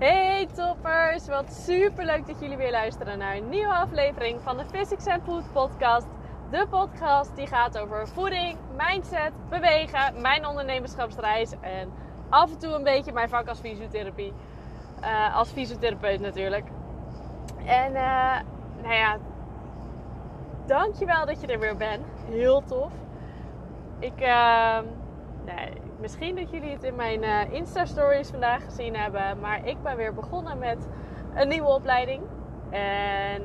Hey toppers, wat super leuk dat jullie weer luisteren naar een nieuwe aflevering van de Physics and Food podcast. De podcast die gaat over voeding, mindset, bewegen, mijn ondernemerschapsreis en af en toe een beetje mijn vak als fysiotherapie. Uh, als fysiotherapeut natuurlijk. En uh, nou ja, dankjewel dat je er weer bent. Heel tof. Ik, uh, misschien dat jullie het in mijn uh, Insta-stories vandaag gezien hebben. Maar ik ben weer begonnen met een nieuwe opleiding. En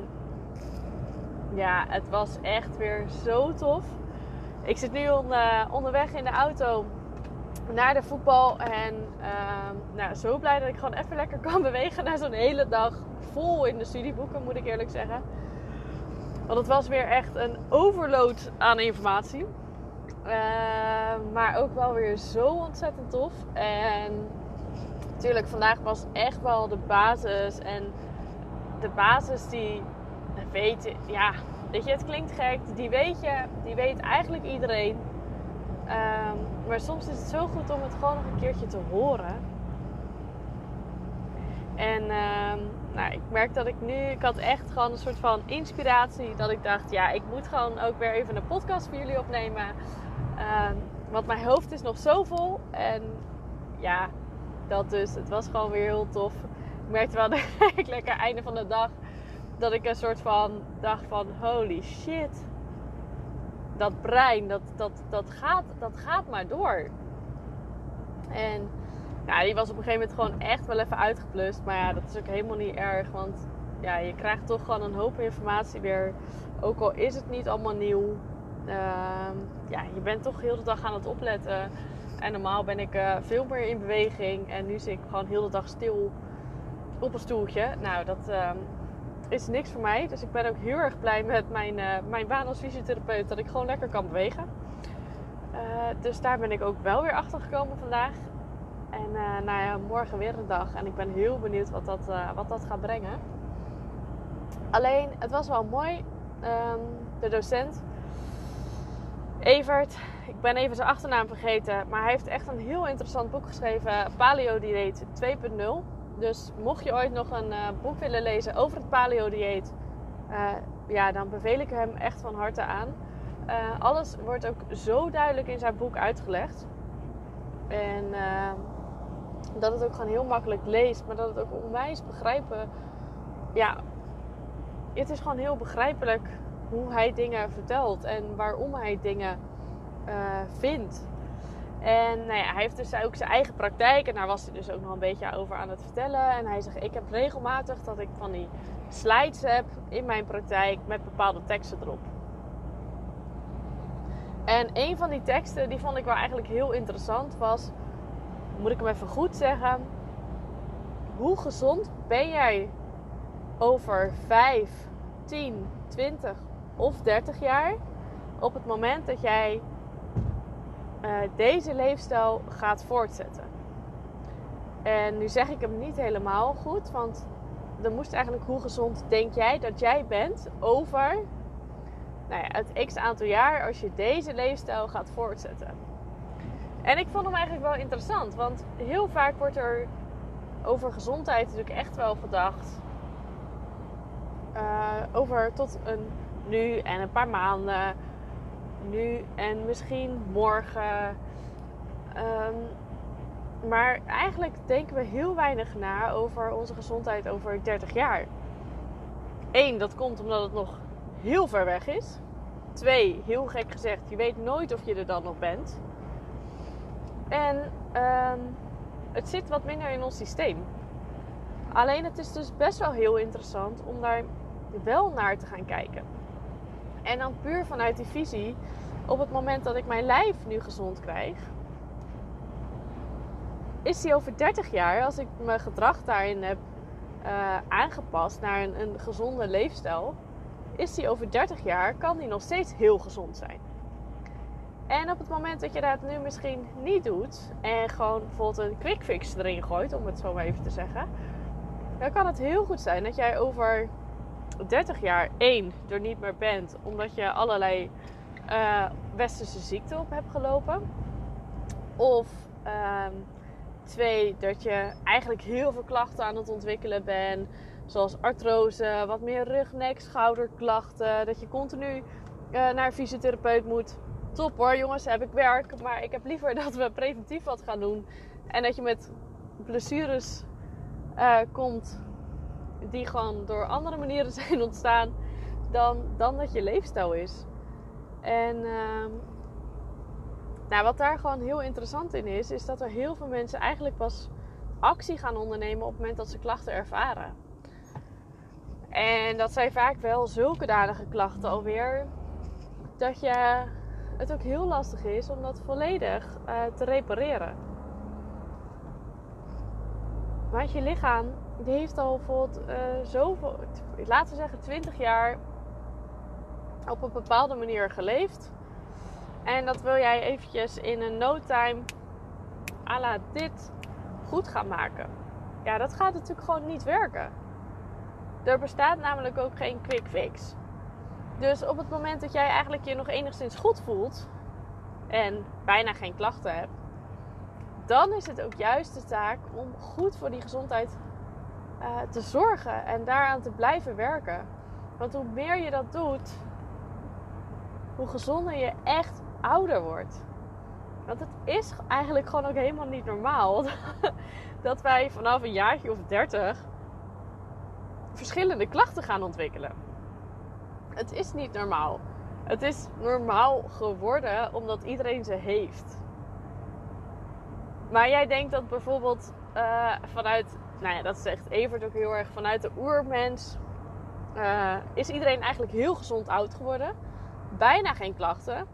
ja, het was echt weer zo tof. Ik zit nu uh, onderweg in de auto naar de voetbal. En uh, nou, zo blij dat ik gewoon even lekker kan bewegen na zo'n hele dag vol in de studieboeken, moet ik eerlijk zeggen. Want het was weer echt een overload aan informatie. Uh, maar ook wel weer zo ontzettend tof. En natuurlijk, vandaag was echt wel de basis. En de basis die weet, ja, weet je, het klinkt gek. Die weet je, die weet eigenlijk iedereen. Um, maar soms is het zo goed om het gewoon nog een keertje te horen. En um, nou, ik merk dat ik nu, ik had echt gewoon een soort van inspiratie. Dat ik dacht, ja, ik moet gewoon ook weer even een podcast voor jullie opnemen. Um, want mijn hoofd is nog zo vol. En ja, dat dus. Het was gewoon weer heel tof. Ik merkte wel ik lekker einde van de dag. Dat ik een soort van dacht van holy shit. Dat brein, dat, dat, dat, gaat, dat gaat maar door. En ja, die was op een gegeven moment gewoon echt wel even uitgeplust. Maar ja, dat is ook helemaal niet erg. Want ja, je krijgt toch gewoon een hoop informatie weer. Ook al is het niet allemaal nieuw. Uh, ja, je bent toch heel de dag aan het opletten. En normaal ben ik uh, veel meer in beweging. En nu zit ik gewoon heel de dag stil op een stoeltje. Nou, dat uh, is niks voor mij. Dus ik ben ook heel erg blij met mijn, uh, mijn baan als fysiotherapeut. Dat ik gewoon lekker kan bewegen. Uh, dus daar ben ik ook wel weer achter gekomen vandaag. En nou ja, morgen weer een dag. En ik ben heel benieuwd wat dat, wat dat gaat brengen. Alleen, het was wel mooi. Um, de docent, Evert, ik ben even zijn achternaam vergeten. Maar hij heeft echt een heel interessant boek geschreven. Paleo Dieet 2.0. Dus mocht je ooit nog een uh, boek willen lezen over het paleo dieet. ja, dan beveel ik hem echt van harte aan. alles wordt ook zo duidelijk in zijn boek uitgelegd. En dat het ook gewoon heel makkelijk leest, maar dat het ook onwijs begrijpen. Ja, het is gewoon heel begrijpelijk hoe hij dingen vertelt en waarom hij dingen uh, vindt. En nou ja, hij heeft dus ook zijn eigen praktijk en daar was hij dus ook nog een beetje over aan het vertellen. En hij zegt: Ik heb regelmatig dat ik van die slides heb in mijn praktijk met bepaalde teksten erop. En een van die teksten, die vond ik wel eigenlijk heel interessant, was, moet ik hem even goed zeggen, hoe gezond ben jij over 5, 10, 20 of 30 jaar op het moment dat jij uh, deze leefstijl gaat voortzetten? En nu zeg ik hem niet helemaal goed, want dan moest eigenlijk hoe gezond denk jij dat jij bent over nou ja, het x aantal jaar als je deze leefstijl gaat voortzetten. En ik vond hem eigenlijk wel interessant, want heel vaak wordt er over gezondheid natuurlijk echt wel gedacht. Uh, over tot een nu en een paar maanden, nu en misschien morgen. Um, maar eigenlijk denken we heel weinig na over onze gezondheid over 30 jaar. Eén, dat komt omdat het nog heel ver weg is. Twee, heel gek gezegd, je weet nooit of je er dan nog bent. En um, het zit wat minder in ons systeem. Alleen het is dus best wel heel interessant om daar wel naar te gaan kijken. En dan puur vanuit die visie, op het moment dat ik mijn lijf nu gezond krijg, is die over 30 jaar, als ik mijn gedrag daarin heb uh, aangepast naar een, een gezonde leefstijl, is die over 30 jaar, kan die nog steeds heel gezond zijn. En op het moment dat je dat nu misschien niet doet en gewoon bijvoorbeeld een quick fix erin gooit, om het zo maar even te zeggen, dan kan het heel goed zijn dat jij over 30 jaar één er niet meer bent, omdat je allerlei uh, westerse ziekten op hebt gelopen. Of uh, Twee, dat je eigenlijk heel veel klachten aan het ontwikkelen bent. Zoals artrose, wat meer rug, nek, schouderklachten. Dat je continu uh, naar een fysiotherapeut moet. Top hoor, jongens, heb ik werk. Maar ik heb liever dat we preventief wat gaan doen. En dat je met blessures uh, komt die gewoon door andere manieren zijn ontstaan dan, dan dat je leefstijl is. En uh, nou, wat daar gewoon heel interessant in is, is dat er heel veel mensen eigenlijk pas actie gaan ondernemen op het moment dat ze klachten ervaren. En dat zijn vaak wel zulke danige klachten alweer, dat je het ook heel lastig is om dat volledig uh, te repareren. Want je lichaam die heeft al bijvoorbeeld uh, zoveel, laten we zeggen 20 jaar op een bepaalde manier geleefd. En dat wil jij eventjes in een no time à la dit goed gaan maken. Ja, dat gaat natuurlijk gewoon niet werken. Er bestaat namelijk ook geen quick fix. Dus op het moment dat jij eigenlijk je nog enigszins goed voelt en bijna geen klachten hebt, dan is het ook juist de taak om goed voor die gezondheid uh, te zorgen en daaraan te blijven werken. Want hoe meer je dat doet, hoe gezonder je echt ouder wordt. Want het is eigenlijk gewoon ook helemaal niet normaal dat wij vanaf een jaartje of 30 verschillende klachten gaan ontwikkelen. Het is niet normaal. Het is normaal geworden omdat iedereen ze heeft. Maar jij denkt dat bijvoorbeeld uh, vanuit, nou ja, dat zegt Evert ook heel erg, vanuit de oermens uh, is iedereen eigenlijk heel gezond oud geworden. Bijna geen klachten.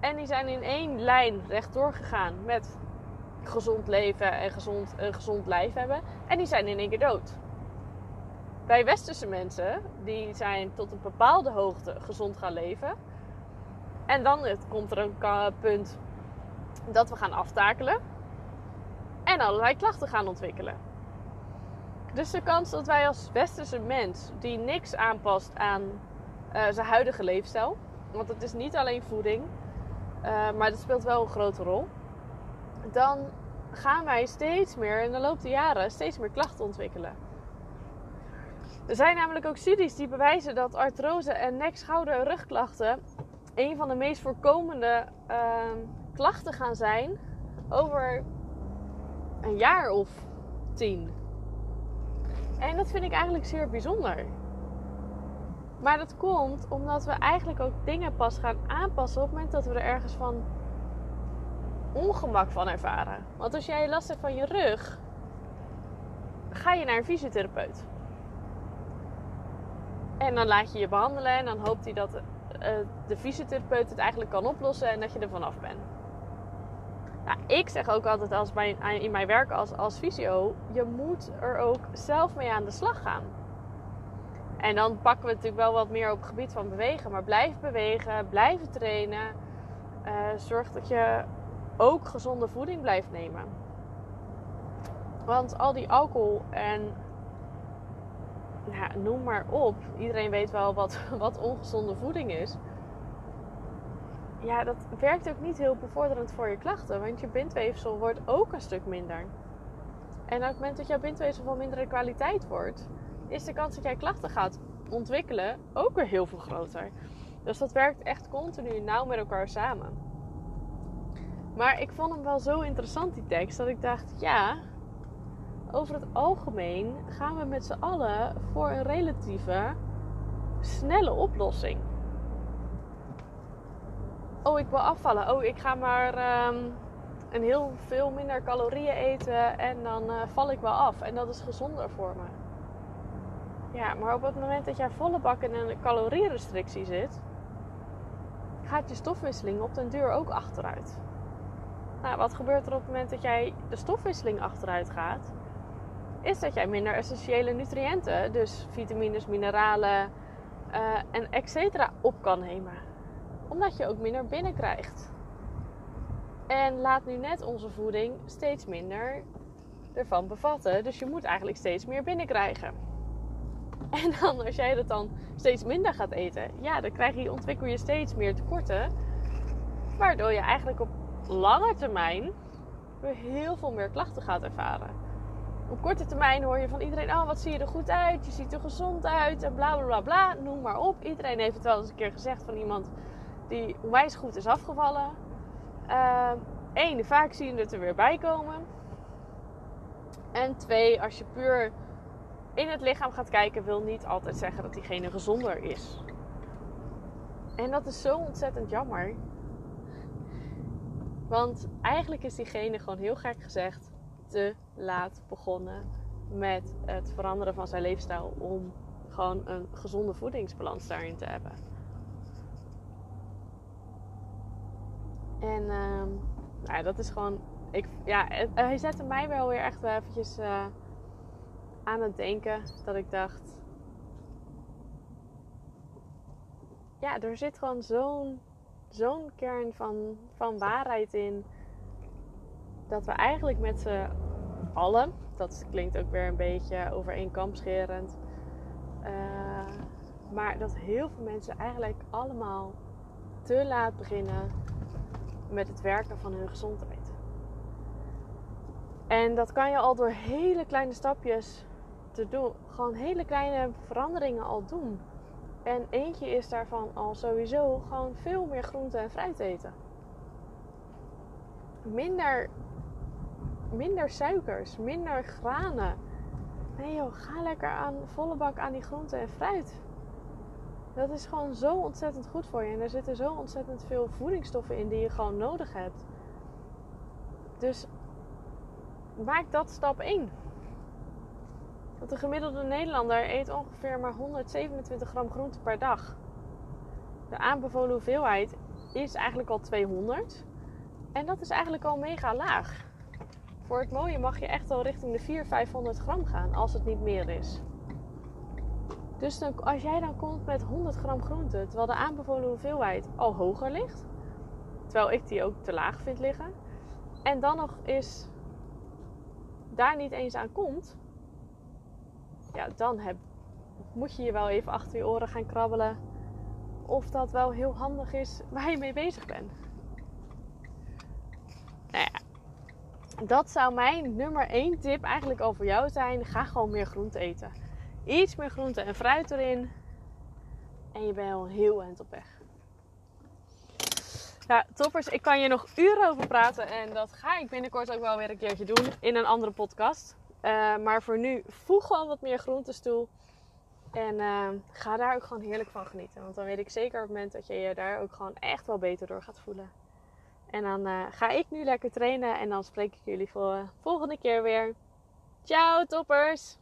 En die zijn in één lijn rechtdoor gegaan met gezond leven en gezond, een gezond lijf hebben. En die zijn in één keer dood. Bij westerse mensen, die zijn tot een bepaalde hoogte gezond gaan leven. En dan komt er een punt dat we gaan aftakelen. En allerlei klachten gaan ontwikkelen. Dus de kans dat wij als westerse mens, die niks aanpast aan uh, zijn huidige leefstijl. Want het is niet alleen voeding, uh, maar dat speelt wel een grote rol. Dan gaan wij steeds meer in de loop der jaren steeds meer klachten ontwikkelen. Er zijn namelijk ook studies die bewijzen dat artrose en nek, schouder en rugklachten een van de meest voorkomende uh, klachten gaan zijn over een jaar of tien. En dat vind ik eigenlijk zeer bijzonder. Maar dat komt omdat we eigenlijk ook dingen pas gaan aanpassen op het moment dat we er ergens van ongemak van ervaren. Want als jij last hebt van je rug, ga je naar een fysiotherapeut. En dan laat je je behandelen en dan hoopt hij dat uh, de fysiotherapeut het eigenlijk kan oplossen en dat je er vanaf bent. Ik zeg ook altijd als mijn, in mijn werk als, als fysio, je moet er ook zelf mee aan de slag gaan. En dan pakken we natuurlijk wel wat meer op het gebied van bewegen. Maar blijf bewegen, blijven trainen. Uh, zorg dat je ook gezonde voeding blijft nemen. Want al die alcohol en nou, noem maar op. Iedereen weet wel wat, wat ongezonde voeding is. Ja, dat werkt ook niet heel bevorderend voor je klachten. Want je bindweefsel wordt ook een stuk minder. En op het moment dat jouw bindweefsel van mindere kwaliteit wordt, is de kans dat jij klachten gaat ontwikkelen ook weer heel veel groter. Dus dat werkt echt continu nauw met elkaar samen. Maar ik vond hem wel zo interessant, die tekst, dat ik dacht: ja, over het algemeen gaan we met z'n allen voor een relatieve snelle oplossing. Oh, ik wil afvallen. Oh, ik ga maar um, een heel veel minder calorieën eten en dan uh, val ik wel af. En dat is gezonder voor me. Ja, maar op het moment dat jij volle bak in een calorierestrictie zit, gaat je stofwisseling op den duur ook achteruit. Nou, wat gebeurt er op het moment dat jij de stofwisseling achteruit gaat? Is dat jij minder essentiële nutriënten, dus vitamines, mineralen uh, en etc. op kan nemen. Omdat je ook minder binnenkrijgt. En laat nu net onze voeding steeds minder ervan bevatten. Dus je moet eigenlijk steeds meer binnenkrijgen. En dan als jij dat dan steeds minder gaat eten, ja, dan krijg je, ontwikkel je steeds meer tekorten. Waardoor je eigenlijk op lange termijn weer heel veel meer klachten gaat ervaren. Op korte termijn hoor je van iedereen: Oh, wat zie je er goed uit? Je ziet er gezond uit. En bla bla bla bla. Noem maar op. Iedereen heeft het wel eens een keer gezegd van iemand die onwijs goed is afgevallen. Eén, uh, vaak zie je er weer bij komen. En twee, als je puur in het lichaam gaat kijken, wil niet altijd zeggen dat diegene gezonder is. En dat is zo ontzettend jammer. Want eigenlijk is diegene gewoon heel gek gezegd te laat begonnen met het veranderen van zijn leefstijl om gewoon een gezonde voedingsbalans daarin te hebben. En uh, nou, dat is gewoon. Ik, ja, hij zette mij wel weer echt eventjes uh, aan het denken. Dat ik dacht. Ja, er zit gewoon zo'n zo'n kern van, van waarheid in. Dat we eigenlijk met z'n allen, dat klinkt ook weer een beetje over één kamp scherend. Uh, maar dat heel veel mensen eigenlijk allemaal te laat beginnen met het werken van hun gezondheid. En dat kan je al door hele kleine stapjes te doen. Gewoon hele kleine veranderingen al doen. En eentje is daarvan al sowieso gewoon veel meer groente en fruit eten. Minder, minder suikers, minder granen. Nee joh, ga lekker aan volle bak aan die groente en fruit. Dat is gewoon zo ontzettend goed voor je. En er zitten zo ontzettend veel voedingsstoffen in die je gewoon nodig hebt. Dus maak dat stap 1. Want de gemiddelde Nederlander eet ongeveer maar 127 gram groente per dag. De aanbevolen hoeveelheid is eigenlijk al 200. En dat is eigenlijk al mega laag. Voor het mooie mag je echt al richting de 400, 500 gram gaan als het niet meer is. Dus dan, als jij dan komt met 100 gram groente, terwijl de aanbevolen hoeveelheid al hoger ligt, terwijl ik die ook te laag vind liggen, en dan nog eens daar niet eens aan komt, ja, dan heb, moet je je wel even achter je oren gaan krabbelen of dat wel heel handig is waar je mee bezig bent. Nou ja, dat zou mijn nummer 1 tip eigenlijk al voor jou zijn. Ga gewoon meer groente eten iets meer groente en fruit erin. En je bent al heel eind op weg. Ja, toppers, ik kan je nog uren over praten. En dat ga ik binnenkort ook wel weer een keertje doen in een andere podcast. Uh, maar voor nu, voeg gewoon wat meer groentes toe. En uh, ga daar ook gewoon heerlijk van genieten. Want dan weet ik zeker op het moment dat je je daar ook gewoon echt wel beter door gaat voelen. En dan uh, ga ik nu lekker trainen. En dan spreek ik jullie voor volgende keer weer. Ciao, toppers!